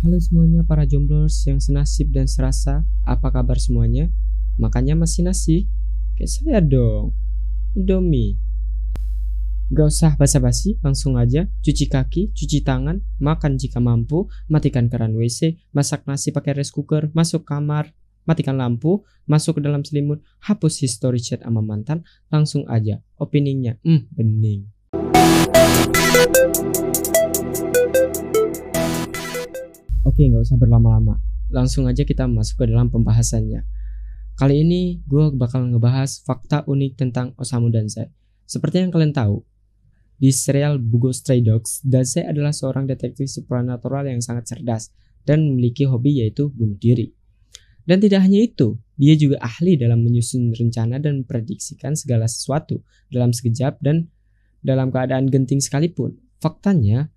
Halo semuanya para jomblers yang senasib dan serasa, apa kabar semuanya? Makanya masih nasi? Kayak saya dong, Indomie. Gak usah basa-basi, langsung aja cuci kaki, cuci tangan, makan jika mampu, matikan keran WC, masak nasi pakai rice cooker, masuk kamar, matikan lampu, masuk ke dalam selimut, hapus history chat sama mantan, langsung aja. Openingnya, hmm, bening. Oke, nggak usah berlama-lama. Langsung aja kita masuk ke dalam pembahasannya. Kali ini gue bakal ngebahas fakta unik tentang Osamu Dazai. Seperti yang kalian tahu, di serial Bugo Stray Dogs, Dazai adalah seorang detektif supernatural yang sangat cerdas dan memiliki hobi yaitu bunuh diri. Dan tidak hanya itu, dia juga ahli dalam menyusun rencana dan memprediksikan segala sesuatu dalam sekejap dan dalam keadaan genting sekalipun. Faktanya,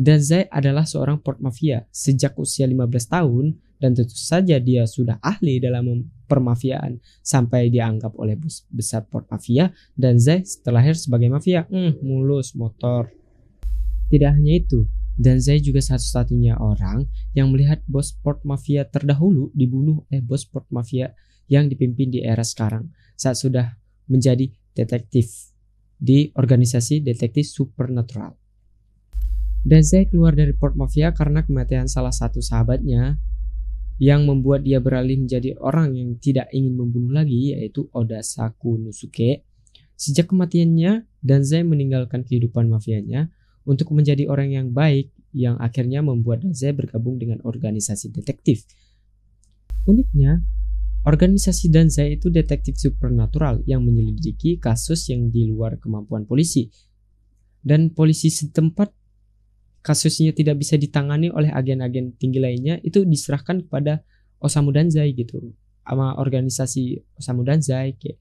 Dazai adalah seorang port mafia sejak usia 15 tahun dan tentu saja dia sudah ahli dalam permafiaan sampai dianggap oleh bos besar port mafia dan Zai setelah lahir sebagai mafia. Hmm, mulus motor. Tidak hanya itu, dan Zai juga satu-satunya orang yang melihat bos port mafia terdahulu dibunuh oleh bos port mafia yang dipimpin di era sekarang saat sudah menjadi detektif di organisasi detektif supernatural. Dazai keluar dari Port Mafia karena kematian salah satu sahabatnya yang membuat dia beralih menjadi orang yang tidak ingin membunuh lagi yaitu Oda Sakunosuke. Sejak kematiannya, Danzai meninggalkan kehidupan mafianya untuk menjadi orang yang baik yang akhirnya membuat Danzai bergabung dengan organisasi detektif. Uniknya, organisasi Danzai itu detektif supernatural yang menyelidiki kasus yang di luar kemampuan polisi. Dan polisi setempat kasusnya tidak bisa ditangani oleh agen-agen tinggi lainnya itu diserahkan kepada Osamu Danzai gitu. Sama organisasi Osamu Danzai kayak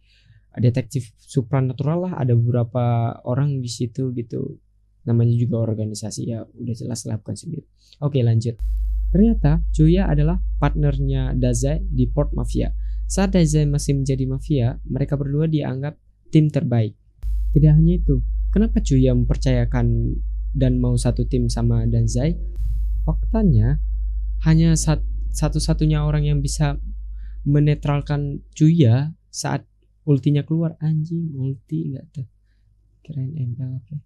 detektif supranatural lah ada beberapa orang di situ gitu. Namanya juga organisasi ya udah jelas lah bukan sendiri. Oke lanjut. Ternyata Juya adalah partnernya Dazai di Port Mafia. Saat Dazai masih menjadi mafia mereka berdua dianggap tim terbaik. Tidak hanya itu kenapa Juya mempercayakan dan mau satu tim sama Danzai faktanya hanya sat, satu-satunya orang yang bisa menetralkan Juya saat ultinya keluar. Anjing ulti enggak tuh? Keren embel oke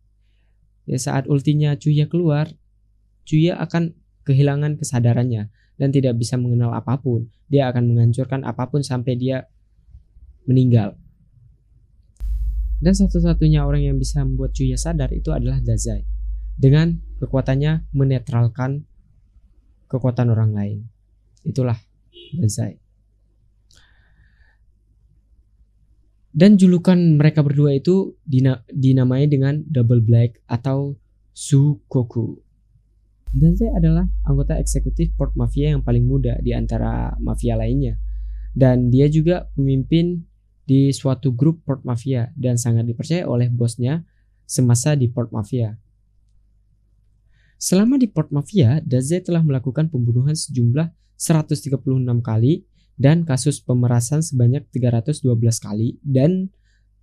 ya? Saat ultinya Juya keluar Juya akan kehilangan kesadarannya dan tidak bisa mengenal apa pun. Dia akan menghancurkan apa pun sampai dia meninggal. Dan satu-satunya orang yang bisa membuat Juya sadar itu adalah Dazai dengan kekuatannya menetralkan kekuatan orang lain. Itulah Dazai. Dan julukan mereka berdua itu dinamai dengan Double Black atau Sukoku. Dazai adalah anggota eksekutif Port Mafia yang paling muda di antara mafia lainnya. Dan dia juga pemimpin di suatu grup Port Mafia dan sangat dipercaya oleh bosnya semasa di Port Mafia. Selama di Port Mafia, Daze telah melakukan pembunuhan sejumlah 136 kali dan kasus pemerasan sebanyak 312 kali dan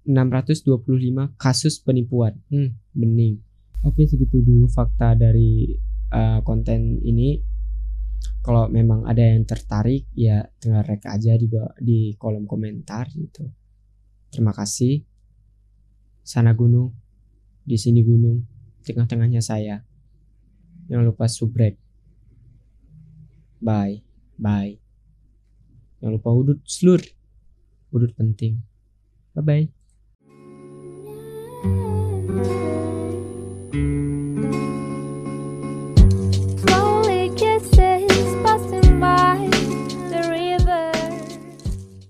625 kasus penipuan. Hmm, bening. Oke, segitu dulu fakta dari uh, konten ini. Kalau memang ada yang tertarik, ya tinggal rek aja di di kolom komentar gitu. Terima kasih. Sana gunung, di sini gunung, tengah-tengahnya saya. Jangan lupa subrek. Bye. Bye. Jangan lupa udut slur. Udut penting. Bye bye.